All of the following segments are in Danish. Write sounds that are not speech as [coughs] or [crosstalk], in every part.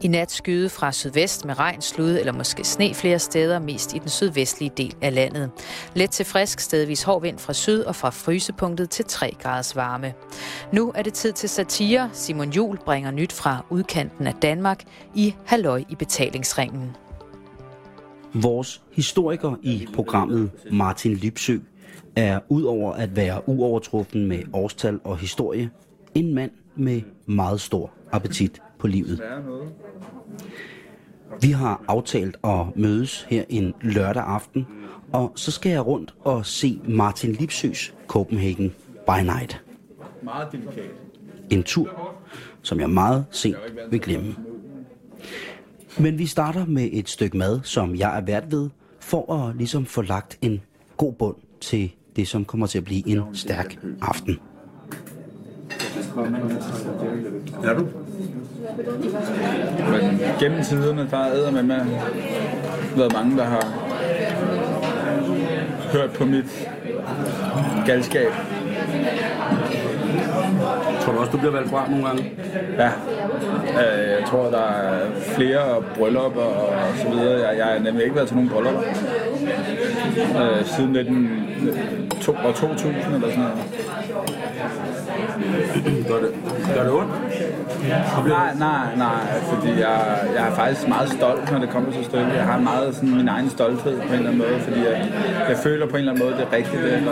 I nat skyde fra sydvest med regn, slud eller måske sne flere steder, mest i den sydvestlige del af landet. Let til frisk, stedvis hård vind fra syd og fra frysepunktet til 3 graders varme. Nu er det tid til satire. Simon Jul bringer nyt fra udkanten af Danmark i Halløj i betalingsringen. Vores historiker i programmet, Martin Lipsø, er udover at være uovertruffen med årstal og historie, en mand med meget stor appetit på livet. Vi har aftalt at mødes her en lørdag aften, og så skal jeg rundt og se Martin Lipsøs Copenhagen by Night. Meget delikat. En tur, som jeg meget sent vil glemme. Men vi starter med et stykke mad, som jeg er vært ved, for at ligesom få lagt en god bund til det, som kommer til at blive en stærk aften. Er du? Men gennem tiderne, der er med med været mange, der har hørt på mit galskab. Tror du også, du bliver valgt fra nogle gange? Ja, Øh, jeg tror, der er flere bryllupper og så videre. Jeg, jeg har nemlig ikke været til nogen bryllupper øh, siden 19, to, år 2000 eller sådan noget. Gør det, gør det ondt? Nej, nej, nej, fordi jeg, jeg er faktisk meget stolt, når det kommer til stykket. Jeg har meget sådan min egen stolthed på en eller anden måde, fordi jeg, jeg føler på en eller anden måde, det er rigtigt, det jeg.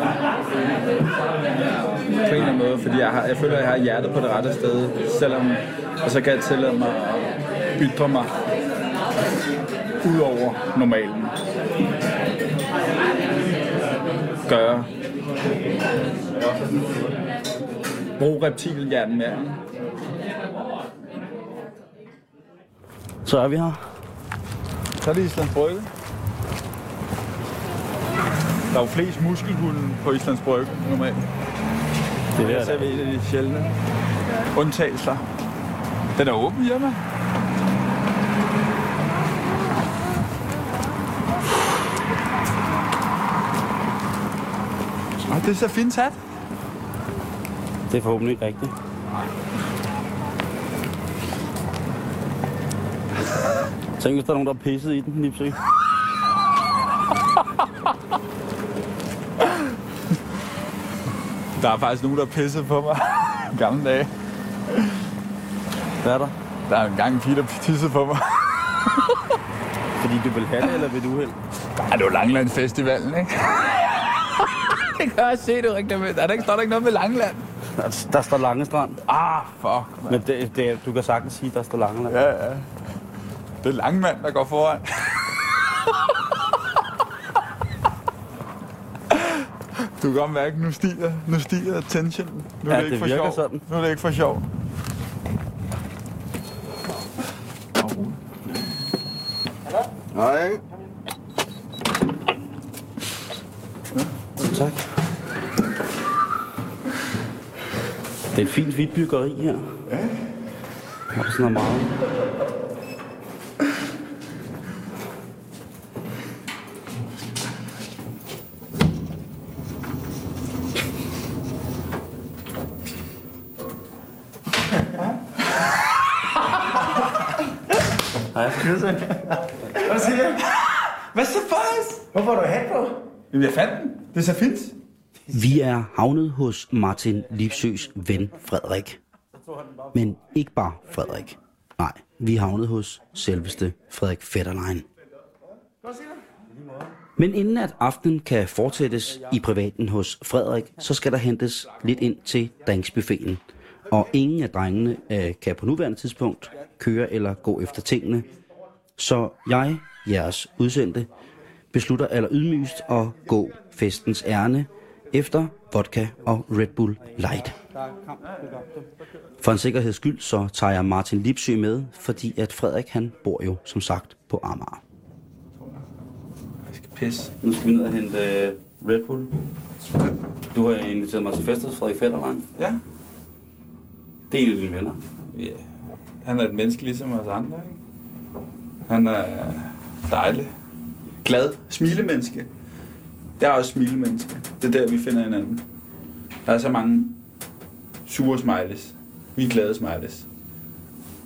På en eller anden måde, fordi jeg, har, jeg føler, at jeg har hjertet på det rette sted, selvom, og så kan jeg tillade mig at ytre mig ud over normalen. Gøre. Brug reptilhjernen mere. Så er vi her. Så er det Islands Brygge. Der er jo flest muskelhunde på Islands Brygge normalt. Det Det er vi en af de sjældne undtagelser. Den er åben, Irma. Og det er så fint sat. Det er forhåbentlig ikke rigtigt. Tænk, hvis der er nogen, der er pisset i den, Nipsø. Der er faktisk nogen, der er pisset på mig. [laughs] Gamle dage. Hvad er der? Der er en gang en pige, der tissede på mig. [laughs] Fordi du vil have det, eller vil du uheld? Ej, det var Langland Festivalen, ikke? [laughs] det kan jeg se, du rigtig med. Er der ikke, står der ikke noget med Langland? Der, der står Lange Strand. Ah, fuck. Men det, det, du kan sagtens sige, der står Lange Ja, ja. Det er Langmand, der går foran. Du kan godt mærke, nu stiger, nu stiger tensionen. Nu er Ja, det, ikke det for sjov. sådan. Nu er det ikke for sjov. Nej, Tak. Det er et fint hvidt byggeri her. Ja. Har du sådan noget meget? Hej. [laughs] hvad siger du? Hvad så faktisk? Hvorfor har du hat på? Jamen, jeg fandt den. Det er så fint. Vi er havnet hos Martin Lipsøs ven Frederik. Men ikke bare Frederik. Nej, vi er havnet hos selveste Frederik Fetterlein. Men inden at aftenen kan fortsættes i privaten hos Frederik, så skal der hentes lidt ind til drinksbuffeten. Og ingen af drengene øh, kan på nuværende tidspunkt køre eller gå efter tingene. Så jeg, jeres udsendte, beslutter aller ydmygst at gå festens ærne efter vodka og Red Bull Light. For en sikkerheds skyld, så tager jeg Martin Lipsø med, fordi at Frederik han bor jo som sagt på Amager. Jeg skal pisse. Nu skal vi ned og hente øh, Red Bull. Du har inviteret mig til fest hos Frederik Fetterlein. Ja. Det er en af dine venner. ja. Han er et menneske ligesom os andre, ikke? Han er dejlig. Glad. Smilemenneske. Jeg er også smilemenneske. Det er der, vi finder hinanden. Der er så mange sure smileys. Vi er glade smileys.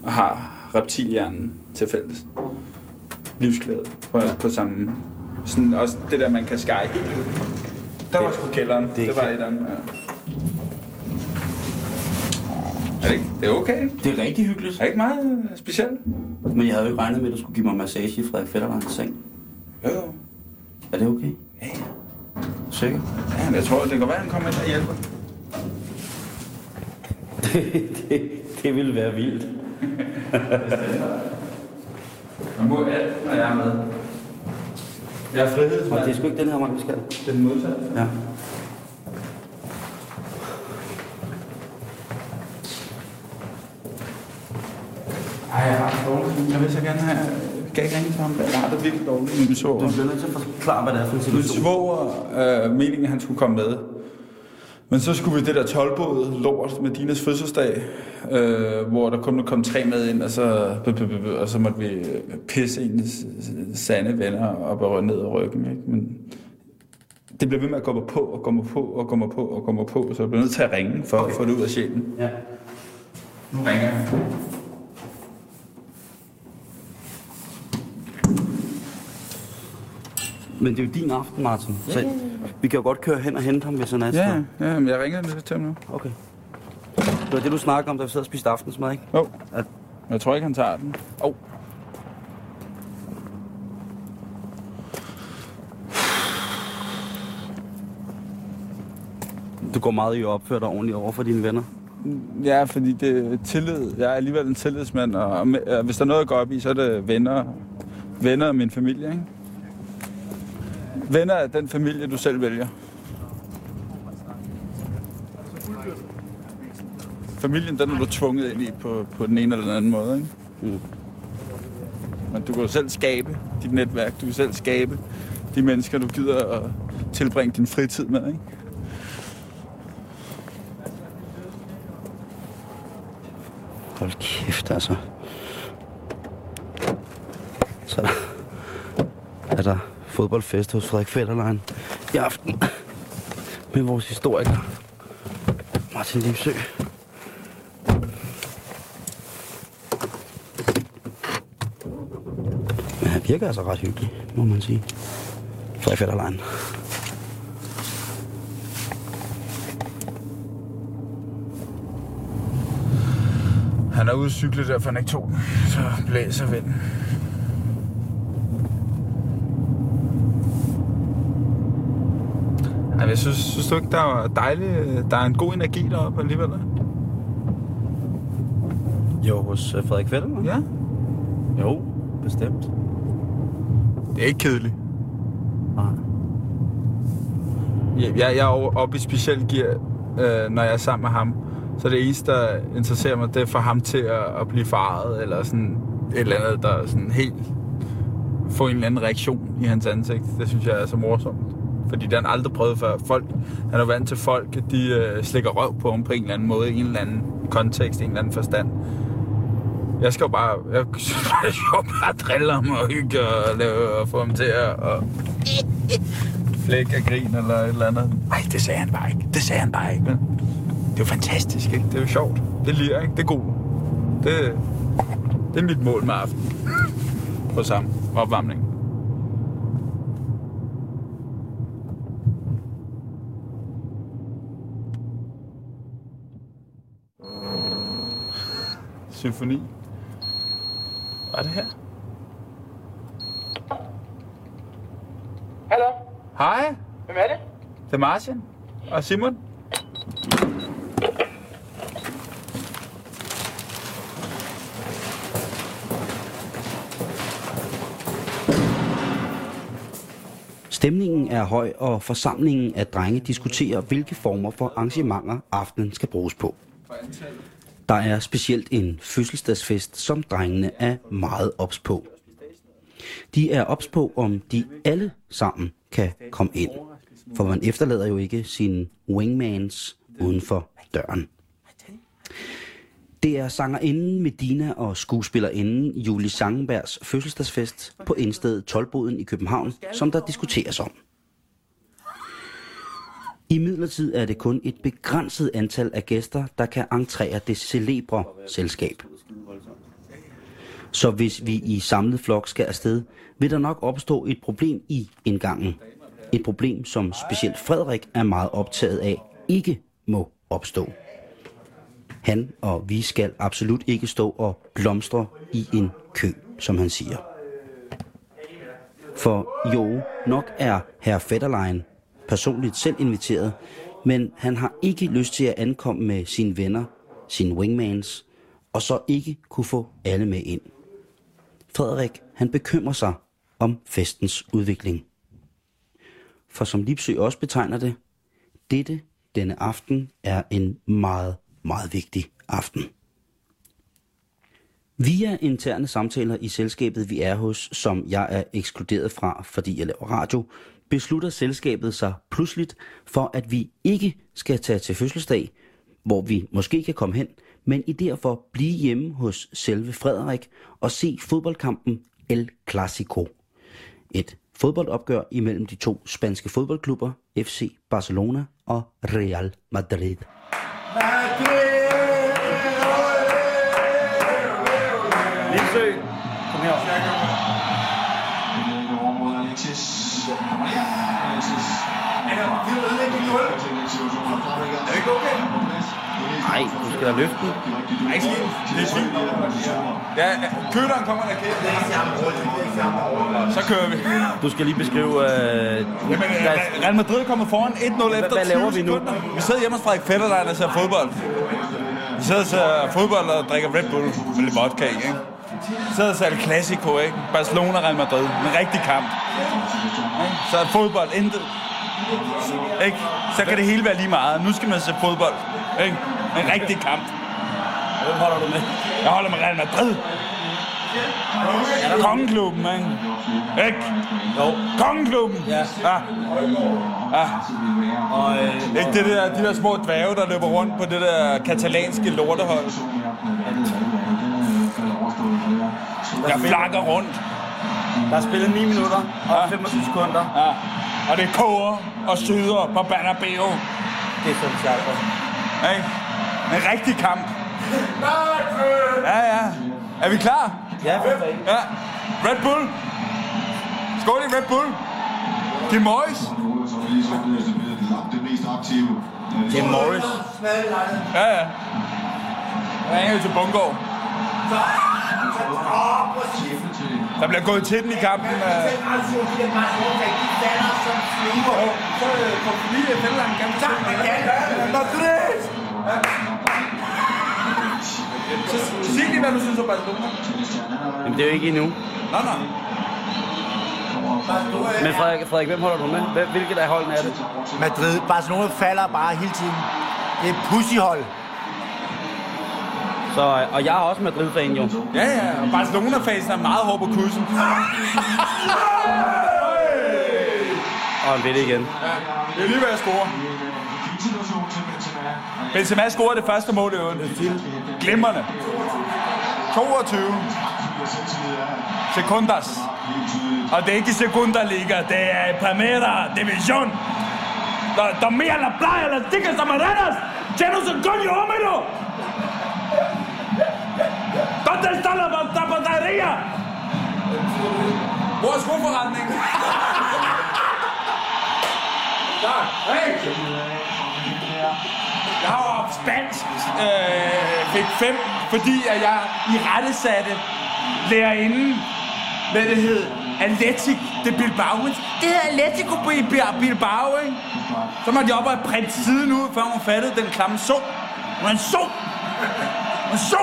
Og har, reptilhjernen til fælles. Livsglæde på, på samme... Sådan også det der, man kan skære Der var sgu kælderen. Det, det var et andet. Ja. Er det, ikke? det er okay. Det er rigtig hyggeligt. Er det ikke meget øh, specielt? Men jeg havde jo ikke regnet med, at du skulle give mig massage i Frederik Fetterlands seng. Jo, jo. Er det okay? Ja, ja. Sikker? Ja, men jeg tror, det kan være, at han kommer ind og hjælper. det, det, det ville være vildt. Man må alt, når jeg er med. Jeg er frihed. Og det er sgu ikke den her, man vi skal. Det er den modsatte. Ja. Ej, jeg har det dårligt. Jeg vil så gerne have... Kan jeg ikke ringe til ham? Jeg har det virkelig dårligt med min Du svoger. bliver nødt til at forklare, hvad det er for en Min situation. svoger øh, meningen, at han skulle komme med. Men så skulle vi det der tolvbåd lort med Dinas fødselsdag, øh, hvor der kun komme tre med ind, og så, og så måtte vi øh, pisse ens sande venner op og ned ad ryggen. Ikke? Men det blev ved med at gå mig på og gå mig på og gå mig på og gå mig på, så jeg blev nødt til at ringe for at få det ud af sjælen. Ja. Nu ringer jeg. Men det er jo din aften, Martin. Så vi kan jo godt køre hen og hente ham, hvis han er Ja, ja, men jeg ringer lidt til ham nu. Okay. Det var det, du snakkede om, da vi sad og spiste aftensmad, ikke? Jo. At- jeg tror ikke, han tager den. Oh. Du går meget i at opføre dig ordentligt over for dine venner. Ja, fordi det er tillid. Jeg er alligevel en tillidsmand, og hvis der er noget at gå op i, så er det venner, venner af min familie, ikke? Venner af den familie, du selv vælger. Familien, den er du tvunget ind i på, på den ene eller den anden måde, ikke? Mm. Men du kan jo selv skabe dit netværk. Du kan selv skabe de mennesker, du gider at tilbringe din fritid med, ikke? Hold kæft, altså. Så er der, er fodboldfest hos Frederik Fetterlein i aften [coughs] med vores historiker Martin Lipsø. Men han virker altså ret hyggelig, må man sige. Frederik Fetterlein. Han er ude at cykle der, for han ikke tog den. Så blæser vinden. Ej, jeg synes, synes du ikke, der er dejligt, der er en god energi deroppe alligevel? Jo, hos øh, Frederik Fetterlein? Ja. Jo, bestemt. Det er ikke kedeligt. Nej. Jeg, jeg, jeg er oppe i specielt gear, øh, når jeg er sammen med ham. Så det eneste, der interesserer mig, det er for ham til at, at blive faret, eller sådan et eller andet, der er sådan helt få en eller anden reaktion i hans ansigt. Det synes jeg er så morsomt. Fordi det har han aldrig prøvet før. Folk, han er vant til folk, de øh, slikker røv på ham på en eller anden måde, i en eller anden kontekst, i en eller anden forstand. Jeg skal jo bare, jeg [laughs] skal jo bare drille ham og hygge og, lave, og få ham til at og flække og grin eller et eller andet. Nej, det sagde han bare ikke. Det sagde han bare ikke. Men det er jo fantastisk, ikke? Det er jo sjovt. Det lirer, ikke? Det er god. Det, det er mit mål med aftenen. På samme Opvarmning. Symfoni. Hvad er det her? Hallo, Hej, hvem er det? det er Martin og Simon. Stemningen er høj, og forsamlingen af drenge diskuterer, hvilke former for arrangementer aftenen skal bruges på. Der er specielt en fødselsdagsfest, som drengene er meget ops på. De er ops på, om de alle sammen kan komme ind. For man efterlader jo ikke sine wingmans uden for døren. Det er sangerinden Medina og skuespillerinden Julie Sangenbergs fødselsdagsfest på indstedet Tolboden i København, som der diskuteres om. I midlertid er det kun et begrænset antal af gæster, der kan entrere det celebre selskab. Så hvis vi i samlet flok skal afsted, vil der nok opstå et problem i indgangen. Et problem, som specielt Frederik er meget optaget af, ikke må opstå. Han og vi skal absolut ikke stå og blomstre i en kø, som han siger. For jo, nok er herr Fetterlein personligt selv inviteret, men han har ikke lyst til at ankomme med sine venner, sine wingmans, og så ikke kunne få alle med ind. Frederik, han bekymrer sig om festens udvikling. For som Lipsø også betegner det, dette denne aften er en meget, meget vigtig aften. Via interne samtaler i selskabet, vi er hos, som jeg er ekskluderet fra, fordi jeg laver radio, beslutter selskabet sig pludseligt for, at vi ikke skal tage til fødselsdag, hvor vi måske kan komme hen, men i derfor blive hjemme hos selve Frederik og se fodboldkampen El Clasico. Et fodboldopgør imellem de to spanske fodboldklubber FC Barcelona og Real Madrid. Lipsø, kom her. Nej, du skal da løfte den. Nej, skidt. Det er fint. Ja, køderen kommer der kæft. Så kører vi. Du skal lige beskrive... Øh, Jamen, der, øh, Real Madrid er kommet foran 1-0 efter hvad 20 laver vi nu? sekunder. Vi sidder hjemme hos Frederik Fetterlein og ser fodbold. Vi sidder og ser fodbold og drikker Red Bull med lidt vodka i, ikke? Vi sidder og ser El Clasico, ikke? Barcelona Real Madrid. En rigtig kamp. Ikke? Så er fodbold intet. Ikke? Så kan det hele være lige meget. Nu skal man se fodbold. Ikke? En rigtig kamp. hvem holder du med? Jeg holder med Real Madrid. Kongeklubben, ikke? Ikke? Jo. Kongeklubben! Ja. ja. ja. Og øh, Ikke det der, de der små dvæve, der løber rundt på det der katalanske lortehold. Jeg flakker rundt. der er spillet 9 minutter og 25 sekunder. Ja. Og det koger og syder på Banabeo. Det er sådan sjovt. Ikke? En rigtig kamp. Ja, ja. Er vi klar? Ja, for. Ja. Red Bull. Skål i Red Bull. Kim Morris. Det er Morris. Ja, ja. Jeg ringer til Bungård. Der bliver gået til den i kampen. øh. Så får vi lige Finland gerne Madrid! Så sig lige, hvad du synes om Barcelona. Jamen, det er jo ikke endnu. Nå, nå. Men Frederik, Frederik hvem holder du med? Hvil- Hvilket af holdene er det? Madrid. Barcelona falder bare hele tiden. Det er pussyhold. Så, øh, og jeg er også Madrid-fan, jo. Ja, ja. Og Barcelona-fasen er meget hård på kussen. [laughs] Og han ved det igen. Det er lige ved at score. Benzema scorede det første mål i øvrigt. Glimrende. 22 sekundas. Og det er ikke Segunda-liga, det er Primera Division. Dormir en la playa, las chicas amarenas, llenos de coño, homero. ¿Dónde está la tapadería? Hvor er skoforretningen? Der, [laughs] hey! Jeg har jo haft spansk, øh, fik fem, fordi at jeg i rette satte lærerinden, hvad det hed, Atletic de Bilbao. Det hedder Atletico Bil- Bilbao, ikke? Så måtte jeg op og printe siden ud, før hun fattede den klamme så. Hun er en så. Hun er en så.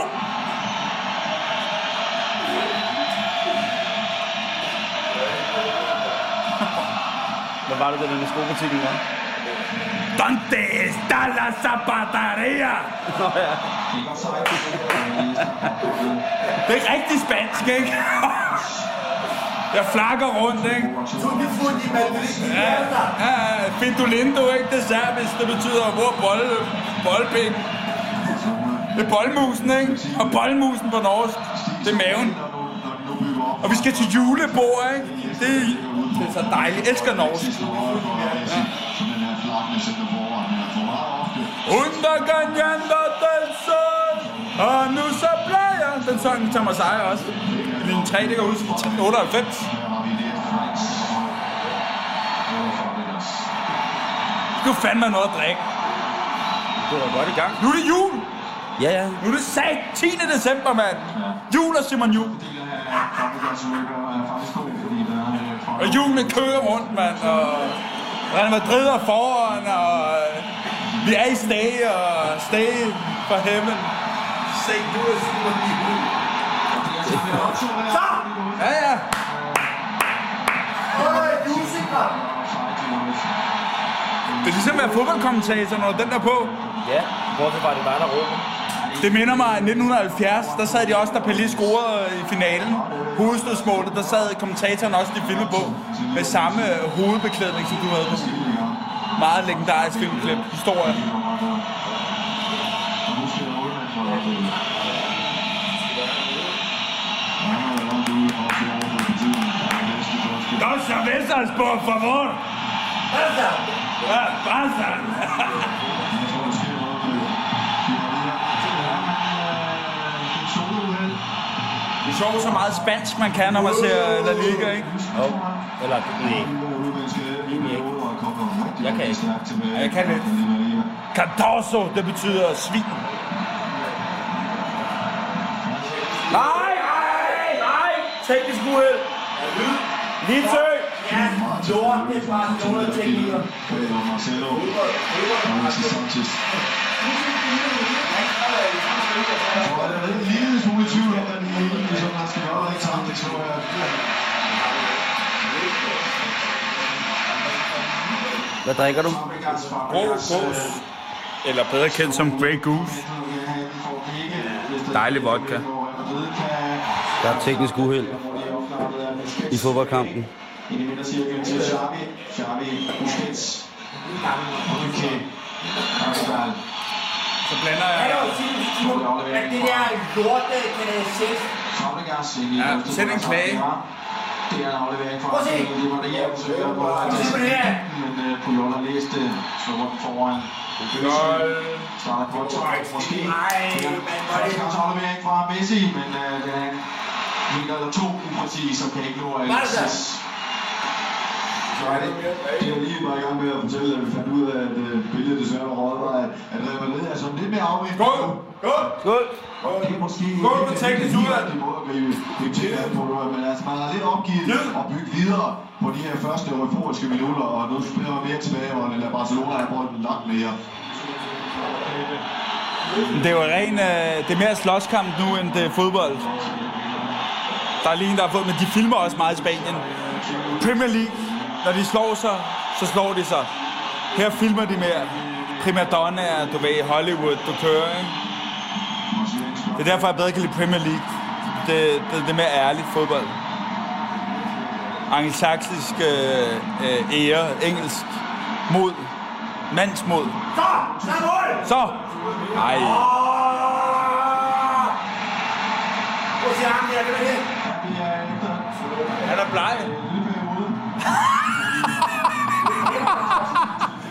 Hvad var det, der med skobutikken var? Donde está la zapateria? Nå ja. Det er rigtig spansk, ikke? Jeg flakker rundt, ikke? Ja, ja, Findolindo, ikke? Det er serbisk, det betyder, hvor bold, boldpind. Det er boldmusen, ikke? Og boldmusen på norsk, det er maven. Og vi skal til julebord, ikke? Det, er- det er så dejligt. Jeg elsker norsk. Under ganando del sol, a nusa playa. den sang Thomas Ejer også. Linje 3, det jeg huske, i 98. Du fandme noget at drikke. Du var godt i gang. Nu er det jul! Ja, ja. Nu er det sat 10. december, mand! Jul og Simon Jul. Og hjulene kører rundt, mand, og Real Madrid er foran, og øh, vi er i stay, og stay for heaven. Se, du er Jul. Så! Ja, ja. Det er ligesom at være fodboldkommentator, når den der på. Ja, hvorfor var det bare der råber? Det minder mig, i 1970, der sad de også, da Pelé scorede i finalen. Hovedstødsmålet, der sad kommentatoren også, de filmede på, med samme hovedbeklædning, som du havde på. Meget legendarisk filmklip. Historie. Dos cervezas, por favor! Ja, Barca! Sjovt, så meget spansk man kan, når man ser La Liga, ikke? Jo. Eller, nej. Egentlig ikke. Jeg kan ikke. Ja, jeg kan lidt. Cardoso, det betyder svin. Nej, nej, nej! Teknisk uheld. Litsø! Det er bare nogle teknikker. Hvad drikker du? Grå gås. Eller bedre kendt som Grey Goose. Dejlig vodka. Der er teknisk uheld i fodboldkampen. Xavi. Busquets. Okay. Arsenal. Så blander Kan jeg... du sige, at det der lorte kanal 6, Fabregas ind i Ja, send en klage. Det er en aflevering at se. Det var det, jeg forsøger på. at at på det her. Men uh, Puyol har læst det. Slår den foran. Lol. Starter godt tøj. Måske. Ej, Det men hvor er det- Første aflevering fra Messi, men uh, den er en meter eller to upræcis, som kan ikke nå Hvad Alexis. Så er lige bare i gang med at fortælle, at vi fandt ud af, at uh, billedet desværre var røget, var, at, at Real Madrid er sådan lidt mere afvendt. Skål! Skål! Skål! Og det er måske Skål den teknisk udvalg. rigtige måde at gribe, an på, men altså, man har lidt opgivet og bygge videre på de her første euforiske minutter, og nu spiller man mere tilbage, og lader Barcelona have bolden langt mere. Det er jo ren, øh, det er mere slåskamp nu, end det er fodbold. Der er lige en, der har fået, men de filmer også meget i Spanien. Premier League, når de slår sig, så slår de sig. Her filmer de mere primadonnaer, du ved, Hollywood, du kører, ikke? Det er derfor, jeg bedre kan lide Premier League. Det, det, det er mere ærligt fodbold. Angelsaksisk øh, øh, ære, engelsk mod, mandsmod. Så, så er mål! Så! Ej.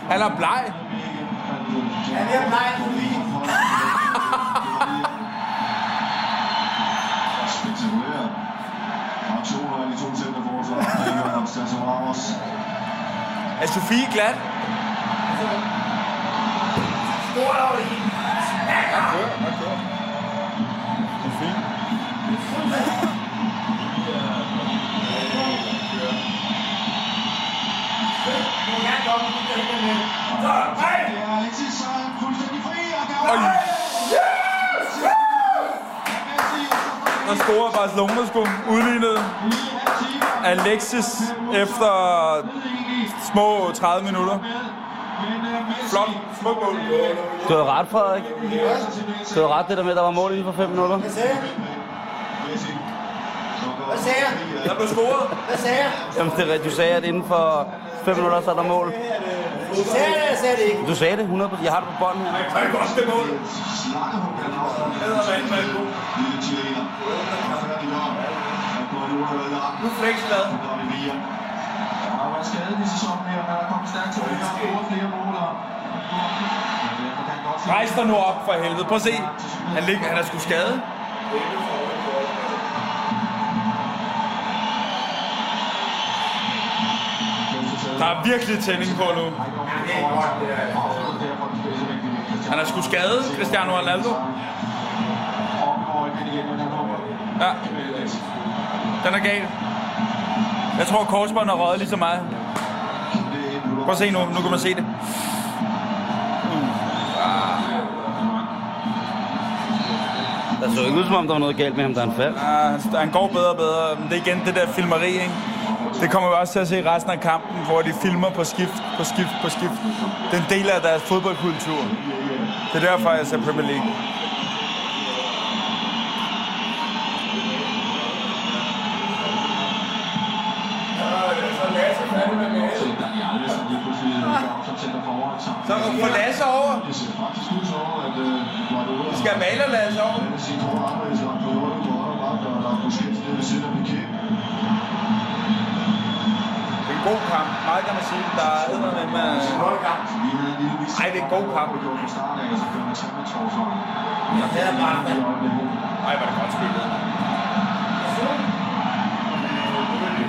Han er bleg. Han er at pleje forbi. Spektakulære aktioner af de to centerforsvar. Og Stasser Ramos. Er Sofie glat? Stort over det hele. Du og scorer Barcelona sgu udlignet Alexis efter små 30 minutter. Flot. Smuk mål. Du havde ret, Frederik. Du havde ret det der med, at der var mål inden for 5 minutter. Hvad sagde jeg? Hvad sagde jeg? Der blev scoret. Hvad sagde jeg? Jamen, det er rigtigt. Du sagde, at inden for 5 minutter, så er der mål. Sagde jeg det, eller sagde jeg det ikke? Du sagde det 100 Jeg har det på bånd her. Det er godt det mål. Er der. Nu og været ramt. Nu flex glad. Nu går vi via. Han har været skadet i sæsonen her, men han er kommet stærkt. Han har scoret flere mål. kan Rejs dig nu op for helvede. Prøv at se. Han, ligger, han er sgu skadet. Der er virkelig tænding på nu. Han er sgu skadet, Cristiano Ronaldo. Ja. Den er gal. Jeg tror, korsbåndet er røget lige så meget. Prøv at se nu. Nu kan man se det. Der så ikke ud, som om der var noget galt med ham, da han faldt. Ja, han går bedre og bedre. Men det er igen det der filmeri, ikke? Det kommer vi også til at se i resten af kampen, hvor de filmer på skift, på skift, på skift. Det er en del af deres fodboldkultur. Det er derfor, jeg ser Premier League. Så få Lasse over. Vi skal male Lasse over. Det er god kamp. Meget kan man sige. Der er æder med med... Ej, det er en god kamp. Ej, hvor er det godt spillet.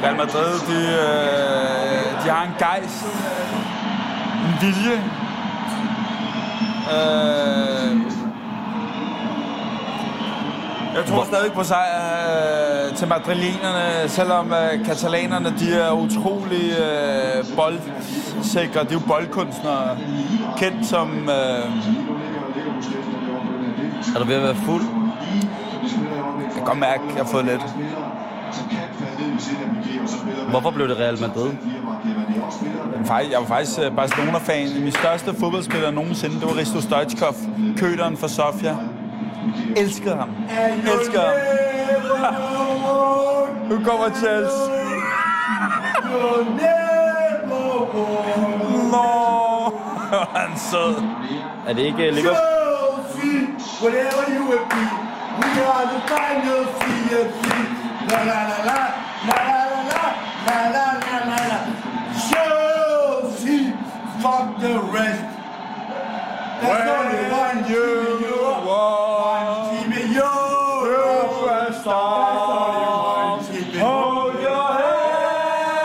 Real Madrid, de, øh, de har en gejst, en vilje. Øh, jeg tror stadig på sejr øh, til madrilenerne, selvom øh, katalanerne de er utrolig øh, boldsikre. De er jo boldkunstnere, kendt som... Øh, Er du ved at være fuld? jeg kan godt mærke, at jeg har fået lidt. Hvorfor blev det Real Madrid? Jeg var faktisk, øh, Barcelona-fan. Min største fodboldspiller nogensinde, det var Risto Stoichkov, køderen for Sofia. Elskede ham. Elskede ham. Nu kommer Chelsea. Nå, han er sød. Er det ikke Liverpool? Whatever you will be, we are the final CFC. La la la la, la la la la, la la la la la. Chelsea, fuck the rest. There's only one team in Europe. One team in Europe. Hold your head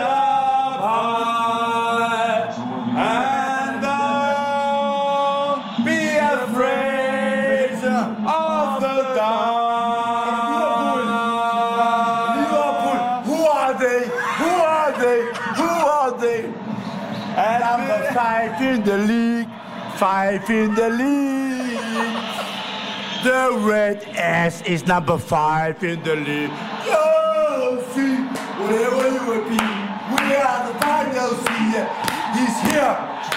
up high and don't be afraid of the dark. Who are they? Who are they? Who are they? Number five in the league. Five in the league. The red ass is number five in the league. Chelsea, whatever you will be, we are the final here. He's here.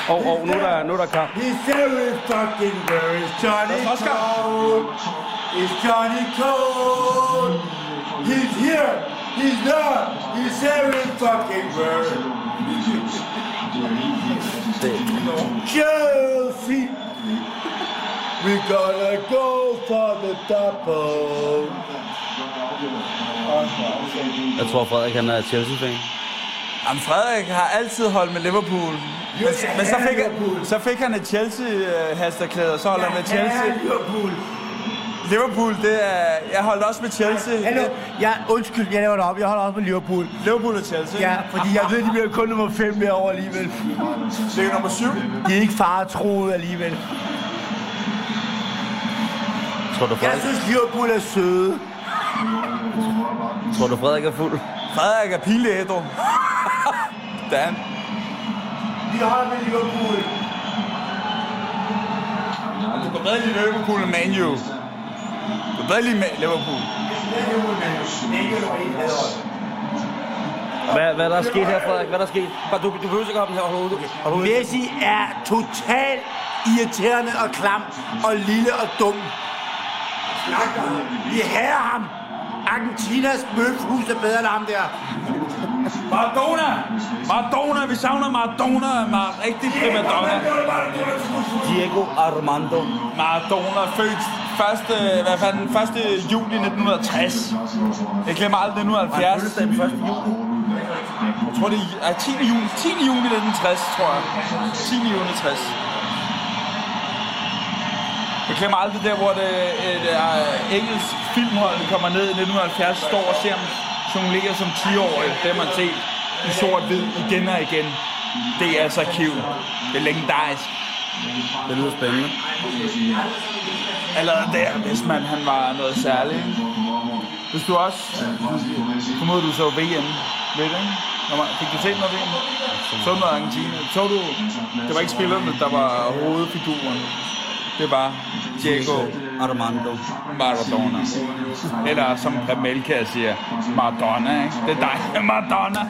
Og, og nu er der, nu er der kamp. He's very fucking where is Johnny Cole? Is Johnny Cole? He's here. He's there. He's very fucking where? Chelsea. We gonna go for the double. Jeg tror, Frederik han er Chelsea-fan. Jamen, Frederik har altid holdt med Liverpool. Men, men så, fik han, så fik han et Chelsea-hasterklæde, og så holder han med Chelsea. Liverpool. Liverpool, det er... Jeg holdt også med Chelsea. Hallo, jeg, undskyld, jeg laver det op. Jeg holder også med Liverpool. Liverpool og Chelsea. Ja, fordi jeg ved, de bliver kun nummer 5 mere over alligevel. Det er nummer syv. De er ikke faretroet alligevel. Tror du, Jeg Frederik, synes, Liverpool er søde. tror du, Frederik er fuld? Frederik er pinlig ædru. [laughs] Dan. Vi holder med Liverpool. Du kan bedre lide Liverpool end Man U. Du kan bedre lide Liverpool. Hvad, hvad er der sket her, Frederik? Hvad er der sket? Bare, du, du behøver ikke komme her overhovedet. Har du Messi er totalt irriterende og klam og lille og dum. Vi hader ham. Argentinas bøfhus er bedre end ham der. Maradona! Maradona! Vi savner Maradona! Mar rigtig primadonna. Diego Armando. Maradona født første, hvad fanden, 1. juli 1960. Jeg glemmer aldrig 1970. Den 1. juli. Jeg tror det er 10. juni, 10. juni 1960, tror jeg. 10. juni 60. Jeg glemmer aldrig der, hvor det et uh, engelsk filmhold kommer ned i 1970, står og ser ham jonglere som 10-årig. Det har man set i sort-hvid igen og igen. DR's arkiv. Det er legendarisk. Det lyder spændende. Allerede der, hvis man han var noget særligt. Hvis du også, formoder du så VM lidt, ikke? Når man, fik du set noget VM? Så noget Argentina? Så du, det var ikke spillerne, der var hovedfiguren. Det var Diego Armando. Maradona. Eller som Pamelka siger, Maradona, ikke? Det er dig, [laughs] Maradona.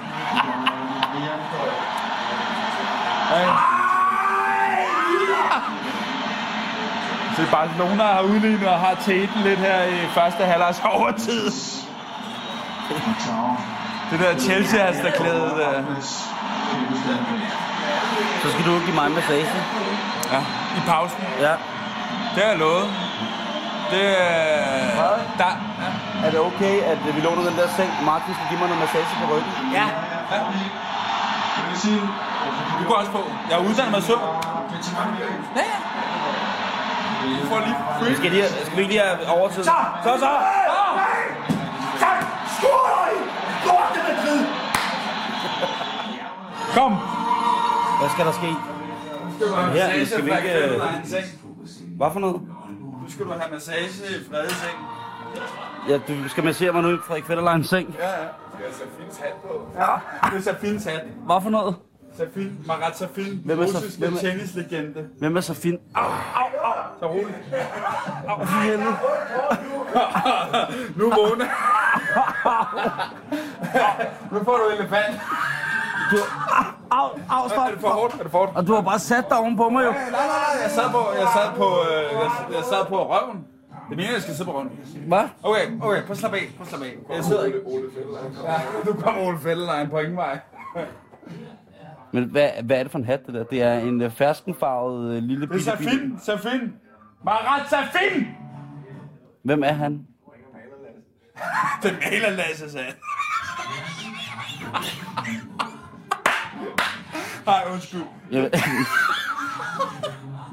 Så Barcelona har udlignet og har teten lidt her i første halvårs overtid. Det der Chelsea har der klædet der. Så skal du give mig en massage. Ja, i pausen. Ja. Det er jeg lovet. Det er... Der, ja. Er det okay, at vi låner den der seng? Martin skal give mig noget massage på ryggen? Ja. ja. Du går også på. Jeg er uddannet mig søvn. Ja, ja. Du får lige free. Skal, lige, skal vi ikke lige have overtid? Så! Så, så! Så! Skål dig! Lorte Madrid! Kom. Hvad skal der ske? Her, skal vi ikke... Hvad for noget? Nu skal du have massage i Frede seng. Ja, du skal massere mig nu i Frederik Fetterleins seng. Ja, ja. Det er Safins hat på. Ja, det er Safins hat. Hvad for noget? Safin, Marat Safin, Hvem er russiske hvem er- tennislegende. Hvem er så fin? Au, Så roligt. au, for helvede. Nu vågner. [laughs] nu får du elefant. Du, au, au, stop. Er det for hårdt? Er det for hårdt? Og du har bare sat dig ovenpå mig jo. Nej, nej, nej, jeg sad på, jeg sad på, øh, jeg, jeg sad på røven. Det mener, jeg skal sidde på røven. Hvad? Okay, okay, prøv at slappe af, prøv at slappe af. Jeg sidder ikke. Ja, du kommer Ole Fældelejen på ingen vej. Men hvad, hvad er det for en hat, det der? Det er en øh, ferskenfarvet øh, lille Det er bitte, bitte... Safin, Safin. Marat Safin! Hvem er han? Den maler Lasse sagde. Nej, undskyld. Jeg,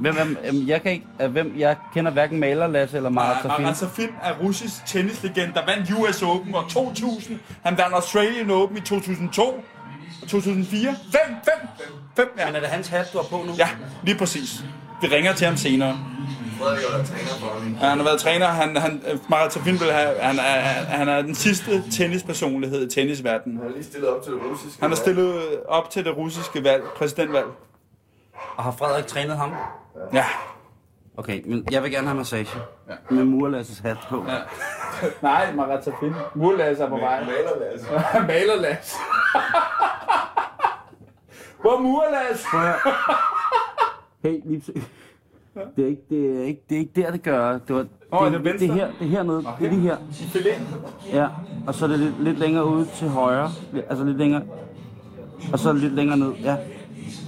[laughs] hvem øhm, jeg kan ikke, hvem, jeg kender hverken Maler Lasse eller Marat Safin. Marat Safin er russisk tennislegende, der vandt US Open år 2000. Han vandt Australian Open i 2002 og 2004. Fem, fem, fem, ja. Men er det hans hat, du har på nu? Ja, lige præcis. Vi ringer til ham senere. Frederik har været træner for ham. Ja, han har været træner. Han, han, Marat Safin vil have, han, er, han er den sidste tennispersonlighed i tennisverdenen. Han har lige stillet op til det russiske. Han er stillet op til det russiske valg, præsidentvalg. Og har Frederik trænet ham? Ja. Okay, men jeg vil gerne have massage. Ja. Med Murlasses hat på. Ja. Nej, Marat Safin. Murlas er på vej. Maler Lasse. Malerlas. Hvor Murlas? Hey, lige det er, ikke, det, er ikke, det er ikke der, det gør. Det, var, det, er det det, her, det er hernede. Det er lige her. Ja, og så er det lidt, lidt længere ude til højre. Altså lidt længere. Og så lidt længere ned. Ja.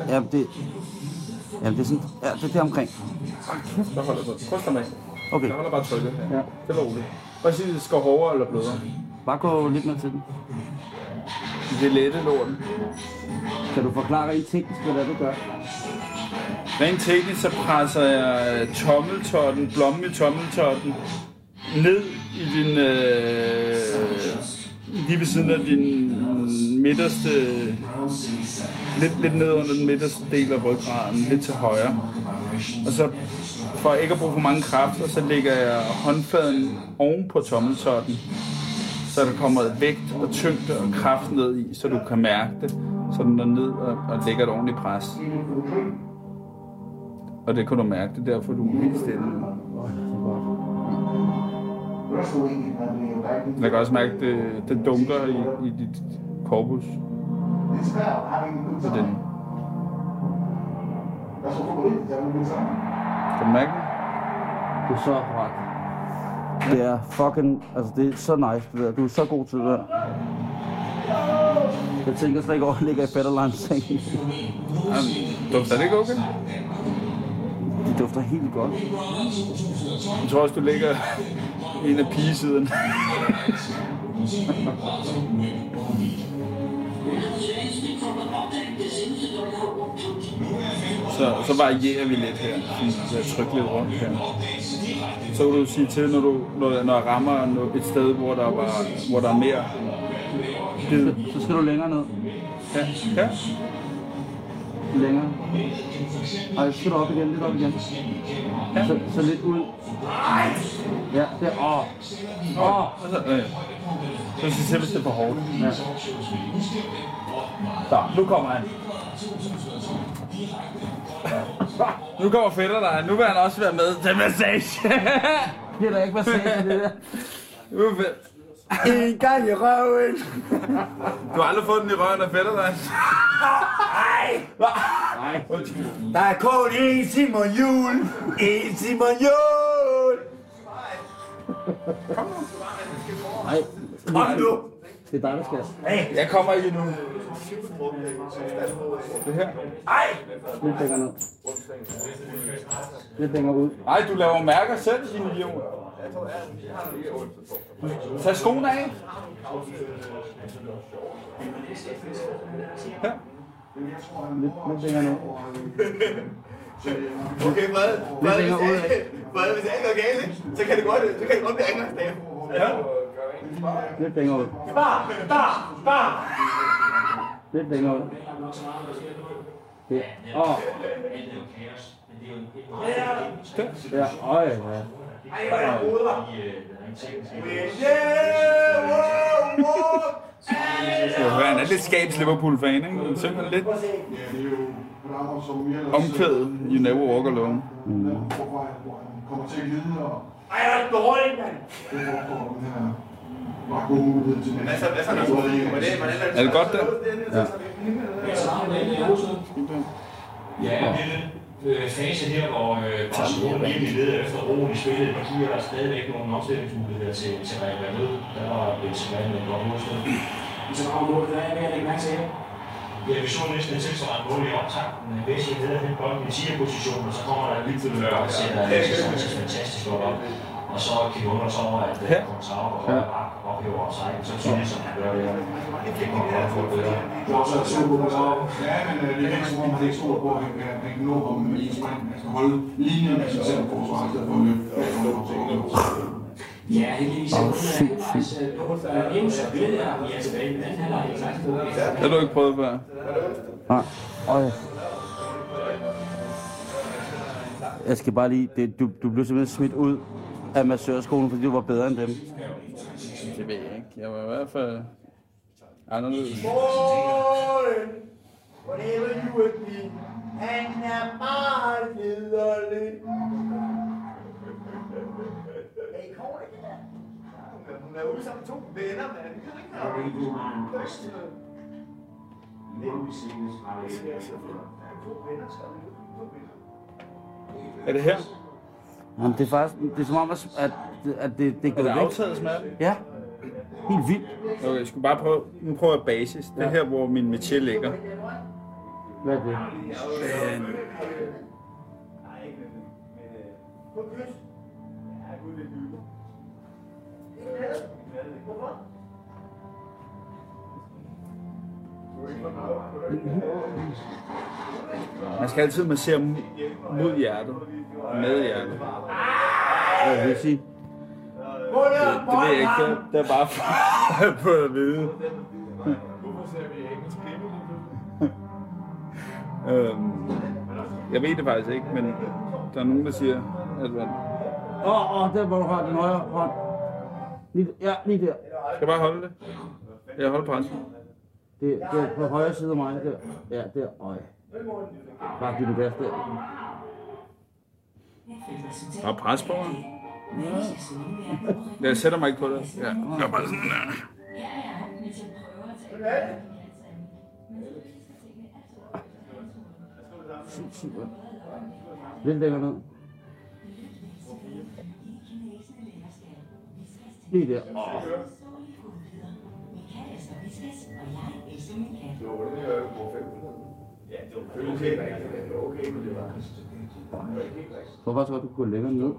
Ja, det... Ja, det er sådan... Ja, det er der omkring. Der holder så. Slappe af. Okay, Jeg holder bare trykket. Ja. Det var roligt. At sige, det skal hårdere eller blødere. bare gå lidt mere til den. Det er lette lorten. Kan du forklare rent teknisk, hvad det er, du gør? Rent teknisk så presser jeg øh, tommeltotten, blommen i tommeltotten, ned i din... Øh, lige ved siden af din midterste... Lidt, lidt ned under den midterste del af ryggraden, lidt til højre. Og så for ikke at bruge for mange kræfter, så lægger jeg håndfladen oven på tommeltotten, så der kommer vægt og tyngde og kraft ned i, så du kan mærke det, så den er ned og, og lægger et ordentligt pres. Og det kan du mærke, det er derfor, du er helt stille. Jeg kan også mærke, at det, det dunker i, i dit korpus. På den. Kan du mærke det? Du er så ret. Det er fucking... Altså, det er så nice, det der. Du er så god til det der. Jeg tænker slet ikke over, at jeg ligger i Fetterlines seng. Jamen, dufter det ikke okay? Det dufter helt godt. Jeg tror også, du ligger i en af pigesiden. Så, så varierer vi lidt her. Så jeg trykker lidt rundt her. Så kan du sige til, når, du, når, når jeg rammer et sted, hvor der, var, hvor der er mere Så, så skal du længere ned. Ja. ja. Længere. Så skal du op igen, lidt op igen. Så, så lidt ud. Ja, det er... Åh. Åh. Og så, øh. Skal hvis det er for hårdt. Ja. Så, nu kommer han. Nu kommer fætter der. Nu vil han også være med til massage. Det er der ikke massage det der. Nu er fedt. [laughs] En gang i røven. [laughs] Du har aldrig fået den i røven af fætter der. Der er kun én Simon Jul. En Simon Jul. Nej, Kom nu. det er dig, der skal. Jeg kommer ikke endnu. Det her. Lidt længere ned. Lidt længere ud. Nej, du laver mærker selv, din idiot. Tag skoene af. Her. Lidt, lidt længere ned. Okay. Frede, længere hvis ud, jeg- Frede, hvis jeg ikke er galt, så kan det godt, så kan det godt blive angrebsdage. Ja. Lidt længere ud. Spar, spar, spar. Lidt længere ud. Ja. Åh. Ja, øj, ja. Ej, hvor jeg. Ja, han er lidt skabs Liverpool-fan, ikke? Han synger lidt omkvædet You Never Walk Alone. kommer til at lide, og Ej, hvor er det dårligt, mand. det får den her bare gode mulighed til næste. Altså, hvad så er der så? Hvordan, hvordan Er det øh, fase her, hvor øh, Barcelona virkelig leder efter roen i spillet. Man kigger, der er stadigvæk nogle omstillingsmuligheder til, til Real Madrid. Der var Benzema med et godt målsted. Så kommer målet, hvad er det, jeg lægger mærke til her? Ja, vi så næsten et tilsvarende mål i optakten. Messi leder den bold i 10 position, og så kommer der en lille der sætter Alexis Sanchez fantastisk godt op. Og så kan vi undre os over, at Ja. Kontrao og højre bak ophæver sig så tydeligt, som han gør det. Det kommer godt få bedre. Du har også to på Kontrao. Ja, men øh, det er ikke om, man ikke tror på, at han kan, han kan nå ham med en sprint. Han skal holde linjen af sig selv på forsvaret, i stedet for at løbe. Ja, heldigvis er det faktisk øh, endnu så billede her, vi er tilbage i den anden halvleg i 16. Det har du ikke prøvet før. Nej. Øj. Jeg skal bare lige... Det, du, du blev simpelthen smidt ud af massørskolen, fordi du var bedre end dem. Det ved jeg ikke. Jeg var i hvert fald anderledes. Målen. Whatever you would be. Han er bare liderlig. Hey, kommer det der? Hun er ude sammen to venner, mand. Det kan ikke Er det her? Jamen, det er faktisk... Det er som om, at, at, at det, det er Er det gået væk. aftaget smerte? Ja. Helt vildt. Okay, jeg skulle bare prøve... Nu prøver jeg basis. Det er her, hvor min metier ligger. Hvad er det? Øh. Ja, det er? Man skal altid massere mod hjertet. Med hjertet. Hvad vil jeg sige? Det, det ved jeg ikke. Det, det er bare for på at vide. øhm, jeg ved det faktisk ikke, men der er nogen, der siger, at man Åh, oh, oh, der hvor du har den højre hånd. Lige, ja, lige der. skal bare holde det. Jeg holder presset. Det, det er på højre side af mig. Der. Ja, der. Øj. Bare giv det gas der. Bare pres på mig. Jeg sætter mig ikke på det. Ja. Jeg er bare sådan der. Lidt længere ned. Lige der. Oh. Hvorfor tror du, du gå længere ned?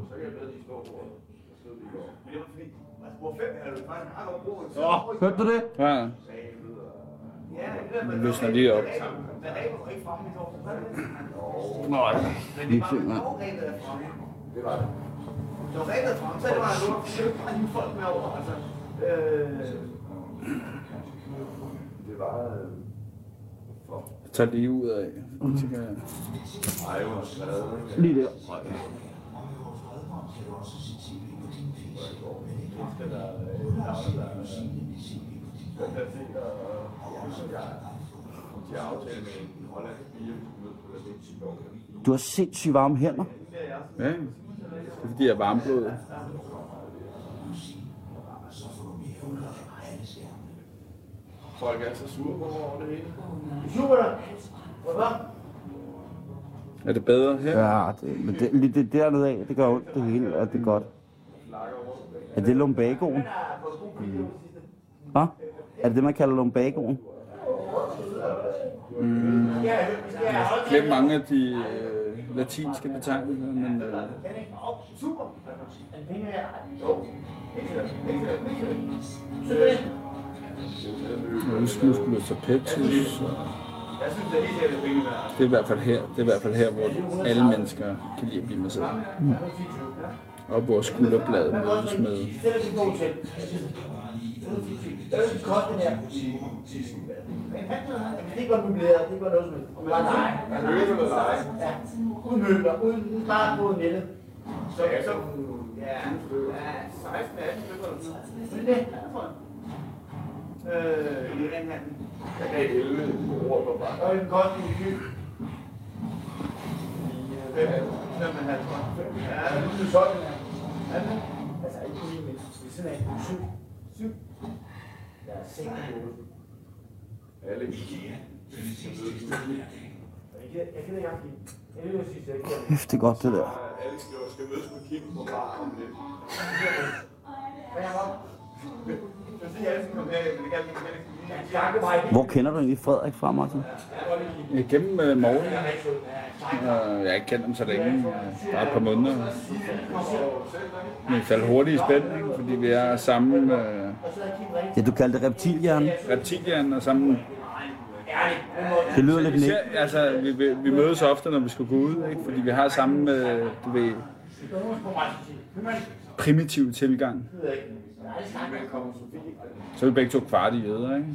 Åh, hørte du det? Ja. Nu løsner lige op. Nej. Se, mand. Det var det. Det var regnet frem, så det var var bare lige folk med over, altså. Øh, det bare... øh, For... Jeg tager lige ud af. Så kan jeg... Lige der. Du har sindssygt varme hænder. Ja, det er fordi, jeg er varmblodet. Folk er så sure på mig over det hele. Er det bedre her? Ja, det, men det, lige det dernede af, det gør ondt det hele, og det er godt. Er det lumbagoen? Hvad? Er det det, man kalder lumbagoen? Glem mange af de øh, latinske betegnelser, men øh, nogle skuespillere så Petrus. Det er i hvert fald her, det er i hvert fald her hvor alle mennesker kan lide at blive med sig. Mm. Og hvor skulderbladet mødes med det er koldt, den her politik. Men han det går nu mere, det går noget med. Nej, nej. Han løber noget nej. Ja, uden møbler, uden bare på nettet. Så, ja, så. Ja, 16, 18, 19 øh, i renhandlen. Jeg gav 11 ord på bare. Og en kost i jeg. Ja, det er sådan. Er det? Altså, ikke lige, men ved siden af. Syv. Syv. Ja, seks og otte. Alle. Jeg gider jeg gider ikke afgive. Jeg at jeg gider Kæft, det er godt det der. Alle skal, mødes med Kim på bar om lidt. Hvad er Hvor kender du egentlig Frederik fra, Martin? Gennem øh, morgenen. Øh, jeg har ikke kendt dem så længe, øh, bare et par måneder. Men vi faldt hurtigt i spænd, fordi vi er samme øh, Ja, du kaldte det reptilhjerne. reptilien og samme... Det lyder lidt ser, altså, vi, vi, vi mødes ofte, når vi skal gå ud, ikke? fordi vi har samme, øh, du ved, primitiv tilgang. Så er vi begge to kvart i jøder, ikke?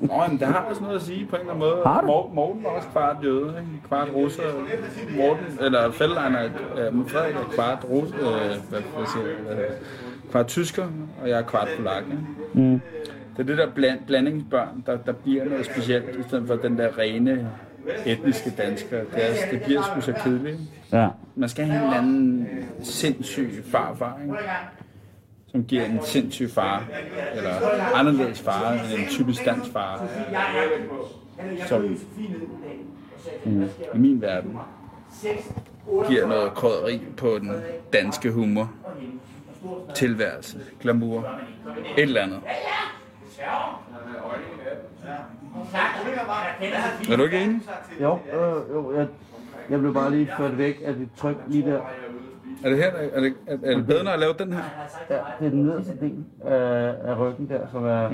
Nå, men det har også noget at sige på en eller anden måde. Har? Mor- Morten var også kvart jøde, ikke? Kvart russer. Morten, eller Feldlein er, øh, Frederik er kvart russer, øh, hvad, hvad siger jeg, hvad, hedder kvart tysker, og jeg er kvart polak, ikke? Mm. Det er det der bland, blandingsbørn, der, der bliver noget specielt, i stedet for den der rene etniske dansker. Det, er, det bliver sgu så kedeligt. Ja. Man skal have en eller anden sindssyg farfar, ikke? Som giver en sindssyg far, eller anderledes far end en typisk dansk far, som mm, i min verden giver noget krydderi på den danske humor, tilværelse, glamour, et eller andet. Er du ikke enig? Jo, øh, jo jeg, jeg blev bare lige ført væk af dit tryk lige der. Er det her, er det, er, er det bedre, når jeg laver den her? Ja, det er den nederste del af, af ryggen der, som er,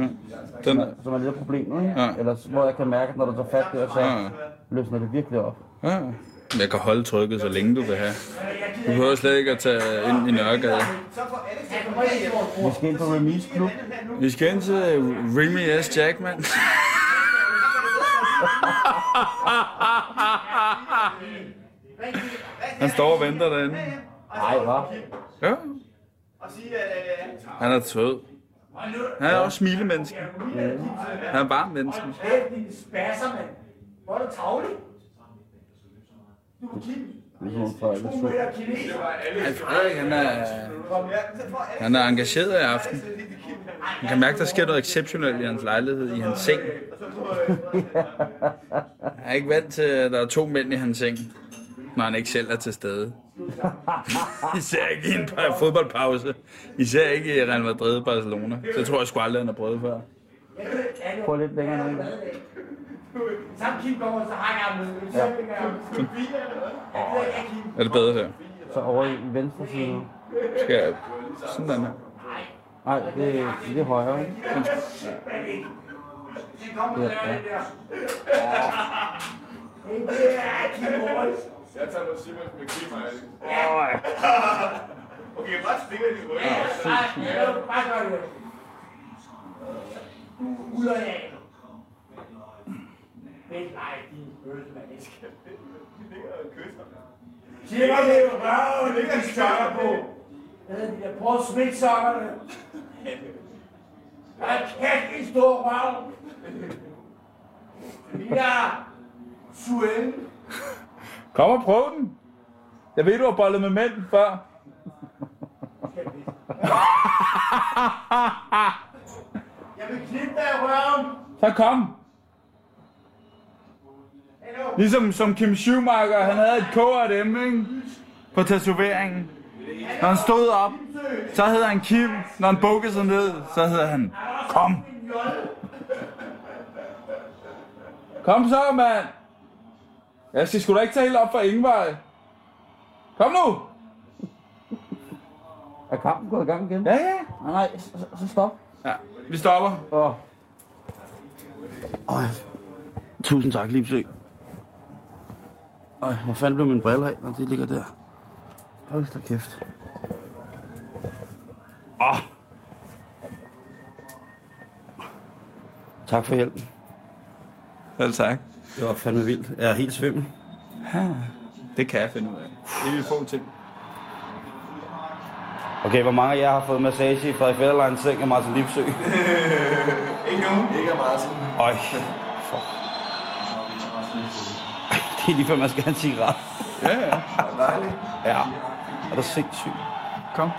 Den, som er lidt af problemet. Ikke? Ja. Eller hvor jeg kan mærke, at når du tager fat der, så Ja. løsner det virkelig op. ja. Jeg kan holde trykket, så længe du vil have. Du behøver slet ikke at tage ind i Nørregade. Vi skal ind på Remis Klub. Vi skal ind til Remy S. Jackman. [laughs] Han står og venter derinde. Nej, hvad? Ja. Han er sød. Han er også smilemenneske. Han er bare menneske. Hvor er du tavlig? Du er Kim. Frederik, han er, han er engageret i aften. Man kan mærke, der sker noget exceptionelt i hans lejlighed, i hans seng. Jeg er ikke vant til, at der er to mænd i hans seng, når han ikke selv er til stede. Især ikke i en pa- fodboldpause. Især ikke i Real Madrid Barcelona. Det tror jeg sgu aldrig, han har prøvet før. Prøv lidt længere ned. Samt Kim kommer, så har jeg. Så vil jeg Er det bedre her? Så over i venstre side. Skal jeg... Sådan der. Nej, det, det er højre. ikke? Ja, ja. Jeg tager noget Simon med og [laughs] alle. Okay, bare stikker de røde. Du er ulojal. Vent, nej, din bøsmand. Jeg skal... Sig mig det, røven, det kan sokker på. Hvad er det der? Prøv at smitte sokkerne. Er kæft en stor røv. Ja, suel. Kom og prøv den. Jeg ved, du har bollet med mænd før. [laughs] Jeg vil knippe dig i røven. Så kom. Ligesom som Kim Schumacher, han havde et K af dem, ikke? På tatoveringen. Når han stod op, så hed han Kim. Når han bukkede sig ned, så hed han Kom. Kom så, mand. Jeg skal sgu da ikke tage helt op for Ingvej. Kom nu. Er kampen gået i gang igen? Ja, ja. Nej, nej, så, så stop. Ja, vi stopper. Og... Øj. Tusind tak, Lipsø. Øj, hvor fanden blev min briller af, når de ligger der? Hold da kæft. Åh. Tak for hjælpen. Selv tak. Det var fandme vildt. Jeg er helt svimmel. Det kan jeg finde ud af. Det er vi få til. Okay, hvor mange af jer har fået massage i Frederik Fæderleins seng af Martin Lipsø? [laughs] Ikke nu. Ikke af Martin. Øj. For. Det er lige før, man skal have en cigaret. Ja, ja. Dejligt. Ja. Er du sindssygt? Kom.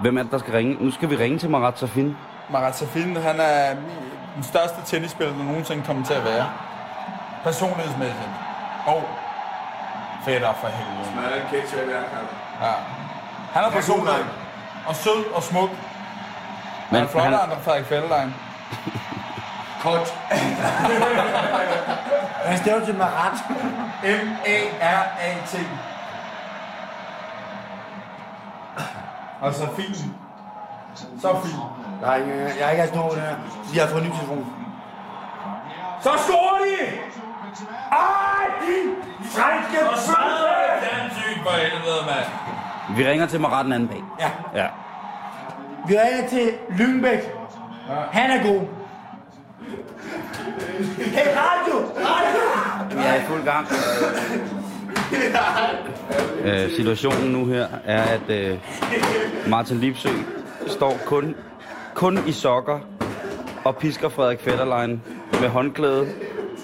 Hvem er det, der skal ringe? Nu skal vi ringe til Marat Safin. Marat Safin, han er den største tennisspiller, der nogensinde kommer til at være. Personlighedsmæssigt. Og fætter for helvede. Man er en ketchup i. Ja. Han er personlig. Og sød og smuk. Men han er flottere han, end Frederik Fællerein. Kort. [laughs] Han staver til Marat. M-A-R-A-T. Og så fin. Så Nej, jeg, jeg er ikke altså nogen der. De har fået en ny telefon. Så scorer de! Ej, din franske bøsse! Fjernsyn for helvede, mand. vi ringer til Marat den anden dag. Ja. Ja. Vi ringer til Lyngbæk. Han er god. Hey, radio! Radio! Vi er i fuld gang. [laughs] øh, situationen nu her er, at øh, Martin Lipsø står kun, kun i sokker og pisker Frederik Fetterlein med håndklæde.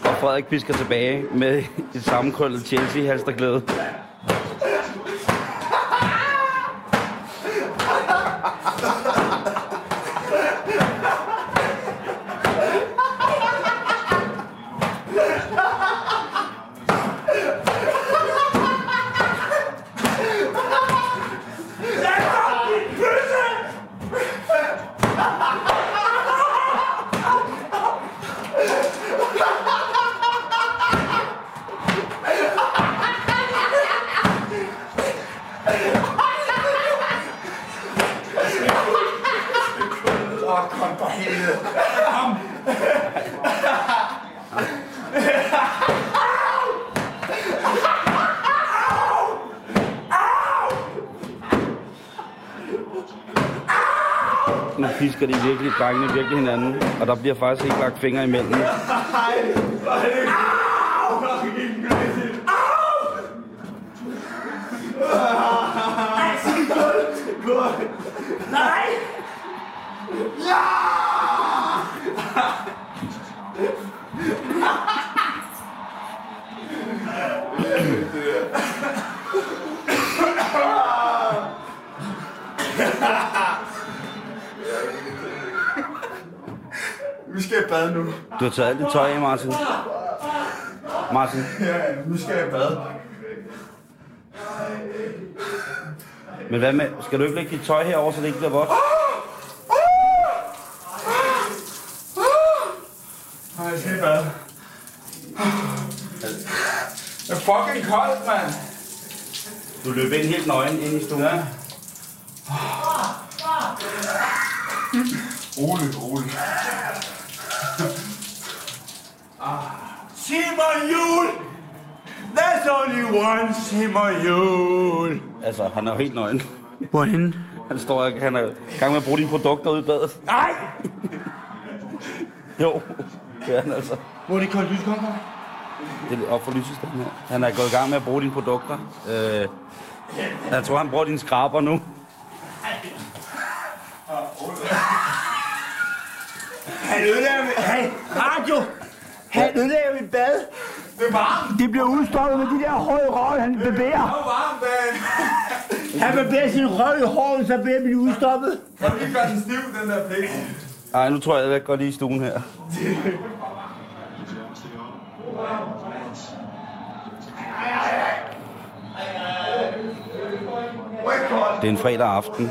Og Frederik pisker tilbage med [laughs] et sammenkrøllet Chelsea-halsterklæde. Åh, kom for helvede. Nu pisker de virkelig, drengene virkelig hinanden, og der bliver faktisk ikke lagt fingre imellem. Nej! Vi skal i bad nu. Du har taget alt det tøj af, Martin. Martin, Ja, nu skal jeg i bad. men hvad med, skal du ikke lægge dit tøj herover, så det ikke bliver vådt? Nej, jeg skal i bad. Det er fucking koldt, mand. Du løb ind helt nøgen ind i stuen. Ja. Rolig, rolig. Simon Jul! There's only one Simon Jul! Altså, han er jo helt nøgen. Hvorhen? Han står og han er i gang med at bruge dine produkter ude i badet. Nej! Jo, det er han altså. Hvor er det koldt lys kommer fra? Det er op for lysestaden her. Han er gået i gang med at bruge dine produkter. Øh, jeg tror, han bruger dine skraber nu. Han ødelagde mit... Hey, radio! Han ødelagde mit bad. Det er varmt. Det bliver udstoppet med de der høje røg, han bevæger. Det er varmt, Dan. Han bevæger sin røg i håret, så bliver det udstoppet. Kan du lige gøre den stiv, den der plæk? Ej, nu tror jeg, at jeg går lige i stuen her. Det er en fredag aften,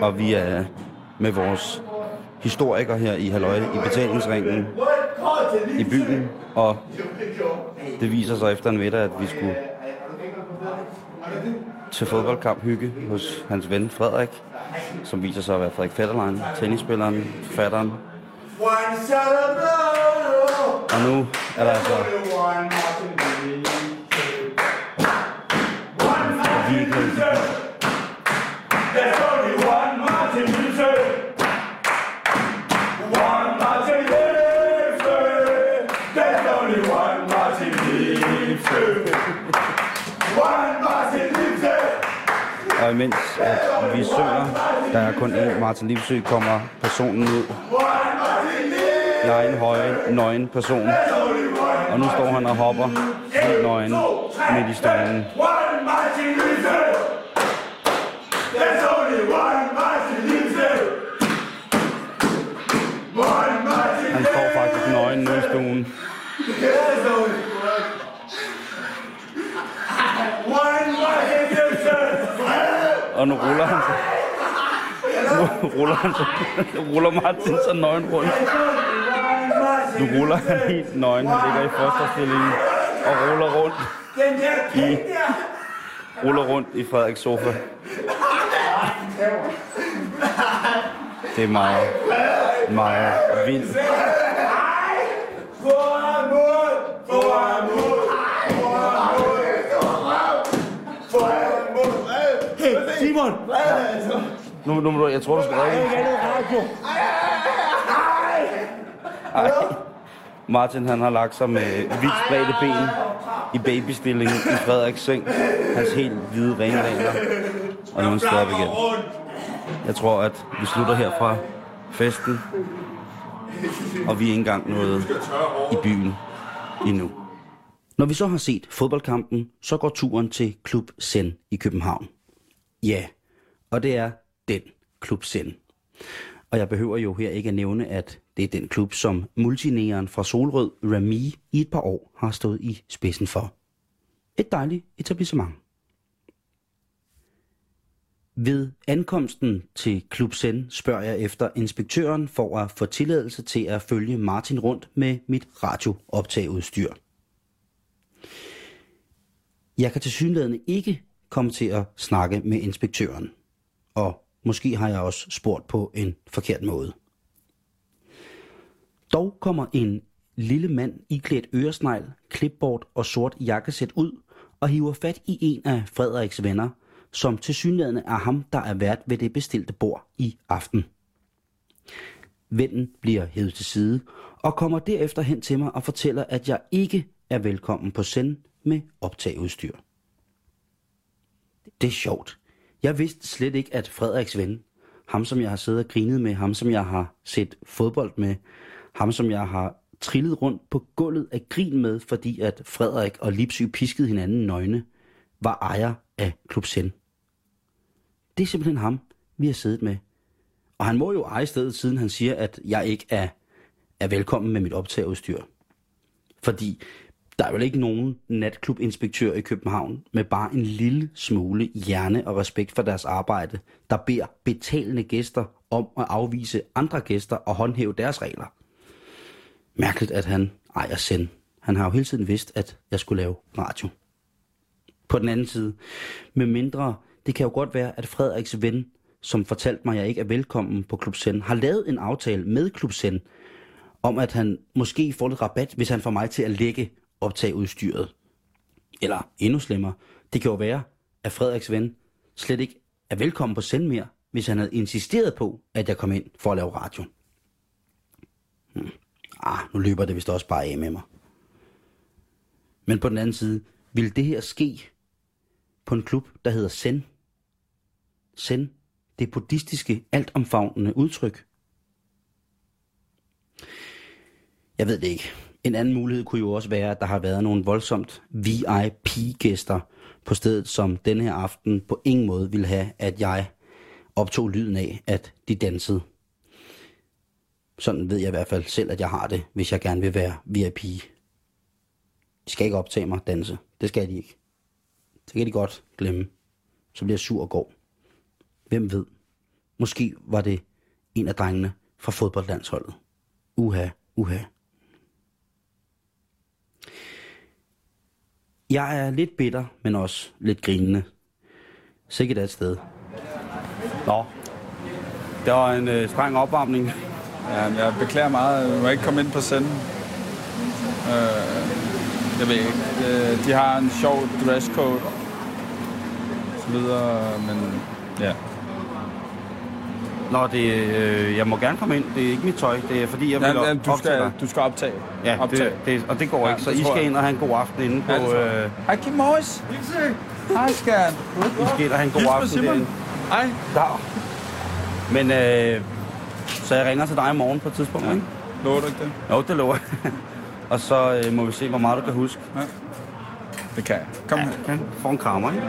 og vi er med vores historiker her i Halløj i betalingsringen i byen, og det viser sig efter en middag, at vi skulle til fodboldkamp hygge hos hans ven Frederik, som viser sig at være Frederik Fetterlein, tennisspilleren, fatteren. Og nu er der altså Vi er Og imens at øh, vi synger, der er kun én Martin Livsø, kommer personen ud. Jeg er en høje, nøgen person. Og nu står han og hopper helt nøgen midt i stuen. Og nu ruller han sig. Nu ruller han sig. Nu ruller Martin så nøgen rundt. Nu ruller han helt nøgen. Han ligger i fosterstilling og ruller rundt. i, ruller rundt i Frederiks sofa. Det er meget, meget vildt. Foran mål. Foran mål. Foran mål. Foran mål. Hey, Simon. Nu, nu, må du- jeg tror, du skal drikke. Ikke andet radio. Ej. Martin han har lagt sig med vidt spredte ben i babystilling i Frederiks seng. Hans helt hvide ringregler. Og nu er han stået op igen. Jeg tror, at vi slutter her fra festen. Og vi er ikke engang nået i byen endnu. Når vi så har set fodboldkampen, så går turen til Klub Zen i København. Ja, og det er den Klub selv. Og jeg behøver jo her ikke at nævne, at det er den klub, som multinæren fra Solrød, Rami, i et par år har stået i spidsen for. Et dejligt etablissement. Ved ankomsten til Klub Zen spørger jeg efter inspektøren for at få tilladelse til at følge Martin rundt med mit radiooptageudstyr. Jeg kan til synligheden ikke komme til at snakke med inspektøren. Og måske har jeg også spurgt på en forkert måde. Dog kommer en lille mand iklædt øresnegl, klipbord og sort jakkesæt ud og hiver fat i en af Frederiks venner, som til synligheden er ham, der er vært ved det bestilte bord i aften. Vennen bliver hævet til side og kommer derefter hen til mig og fortæller, at jeg ikke er velkommen på send med optageudstyr. Det er sjovt. Jeg vidste slet ikke, at Frederiks ven, ham som jeg har siddet og grinet med, ham som jeg har set fodbold med, ham som jeg har trillet rundt på gulvet af grin med, fordi at Frederik og Lipsy piskede hinanden nøgne, var ejer af Klub Zen. Det er simpelthen ham, vi har siddet med. Og han må jo eje stedet, siden han siger, at jeg ikke er, er velkommen med mit optageudstyr. Fordi der er vel ikke nogen natklubinspektør i København med bare en lille smule hjerne og respekt for deres arbejde, der beder betalende gæster om at afvise andre gæster og håndhæve deres regler. Mærkeligt, at han ejer send. Han har jo hele tiden vidst, at jeg skulle lave radio. På den anden side, med mindre, det kan jo godt være, at Frederiks ven, som fortalte mig, at jeg ikke er velkommen på Klub Send, har lavet en aftale med Klub Send, om at han måske får lidt rabat, hvis han får mig til at lægge optageudstyret. Eller endnu slemmere, det kan jo være, at Frederiks ven slet ikke er velkommen på Send mere, hvis hvis han havde insisteret på, at jeg kom ind for at lave radio. Hmm. Ah, nu løber det vist også bare af med mig. Men på den anden side, ville det her ske på en klub, der hedder Zen? Zen, det buddhistiske, altomfavnende udtryk. Jeg ved det ikke. En anden mulighed kunne jo også være, at der har været nogle voldsomt VIP-gæster på stedet, som denne her aften på ingen måde ville have, at jeg optog lyden af, at de dansede. Sådan ved jeg i hvert fald selv, at jeg har det, hvis jeg gerne vil være VIP. De skal ikke optage mig danse. Det skal de ikke. Det kan de godt glemme. Så bliver jeg sur og går. Hvem ved? Måske var det en af drengene fra fodboldlandsholdet. Uha, uha. Jeg er lidt bitter, men også lidt grinende. Sikkert et sted. Nå, det var en øh, streng opvarmning. Ja, jeg beklager meget. Jeg må ikke komme ind på senden. Øh, jeg ved ikke. Øh, de har en sjov dresscode. Så videre, men ja. Nå, det, øh, jeg må gerne komme ind. Det er ikke mit tøj. Det er fordi, jeg vil ja, ja op- du, optage skal, dig. du skal optage. Ja, optage. det, det, og det går Ja, ikke. Så I skal jeg. ind og have en god aften inde på... Ja, øh, Hej Kim Morris. Hej skat. I skal ind og have en god Hils aften derinde. Hej. Dag. Men, øh, så jeg ringer til dig i morgen på et tidspunkt, ja. ikke? Lover du ikke det? Jo, det lover jeg. [laughs] Og så øh, må vi se, hvor meget du kan huske. Det kan jeg. Kom her. Okay. Få en krammer, ikke?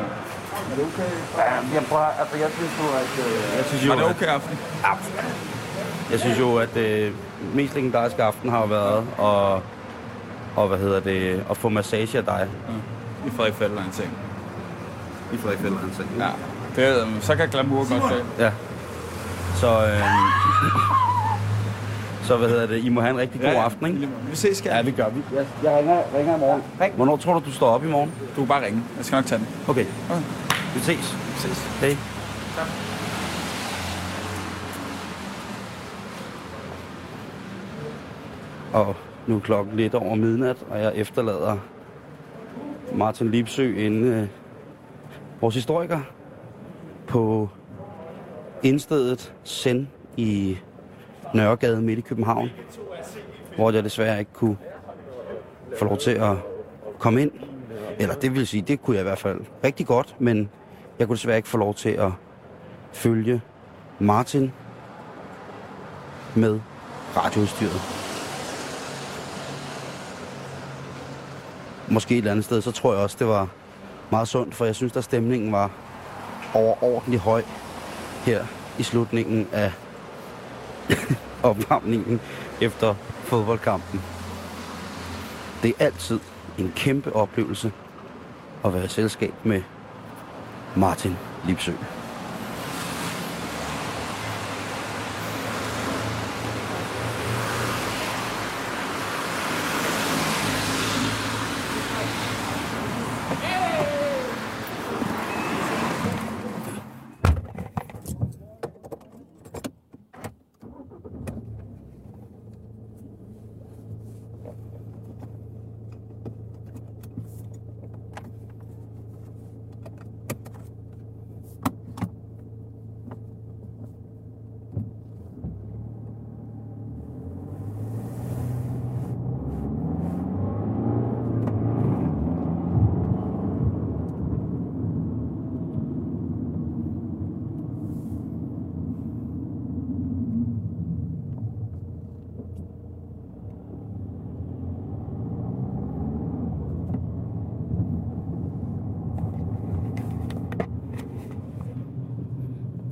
Er det okay? Ja, jeg prøver, altså jeg synes jo, at... Øh, jeg synes jo, Var det at- okay aften? Ja. Jeg synes jo, at det mest legendariske aften har været at, og hvad hedder det, at få massage af dig. I Frederik Fælder en ting. I Frederik Fælder, altså. Ja. Det, er- så kan glamour godt det. Ja. Så, øh, så hvad hedder det, I må have en rigtig god aften, ikke? Vi ses, skat. Ja, det gør vi. Jeg, jeg ringer, ringer i morgen. Ring. Hvornår tror du, du står op i morgen? Du kan bare ringe. Jeg skal nok tage den. Okay. Okay. Vi ses. Vi ses. Hej. Og nu er klokken lidt over midnat, og jeg efterlader Martin Lipsø inde, øh, vores historiker, på indstedet Send i Nørregade midt i København, hvor jeg desværre ikke kunne få lov til at komme ind. Eller det vil sige, det kunne jeg i hvert fald rigtig godt, men jeg kunne desværre ikke få lov til at følge Martin med radioudstyret. Måske et eller andet sted, så tror jeg også, det var meget sundt, for jeg synes, at stemningen var overordentlig høj her i slutningen af [laughs] opvarmningen efter fodboldkampen. Det er altid en kæmpe oplevelse at være i selskab med Martin Lipsø.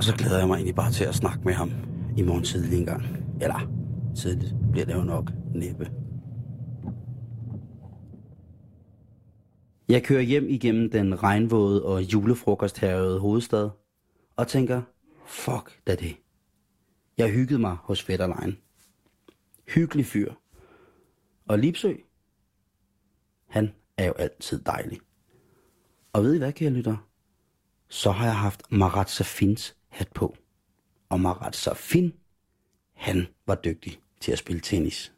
Så glæder jeg mig egentlig bare til at snakke med ham i morgen tidlig en gang. Eller tidligt bliver det jo nok næppe. Jeg kører hjem igennem den regnvåde og julefrokosthærede hovedstad og tænker, fuck da det. Jeg hyggede mig hos Fetterlein. Hyggelig fyr. Og Lipsø, han er jo altid dejlig. Og ved I hvad, kære lytter? Så har jeg haft Marat Safins hat på. Og Marat Safin, han var dygtig til at spille tennis.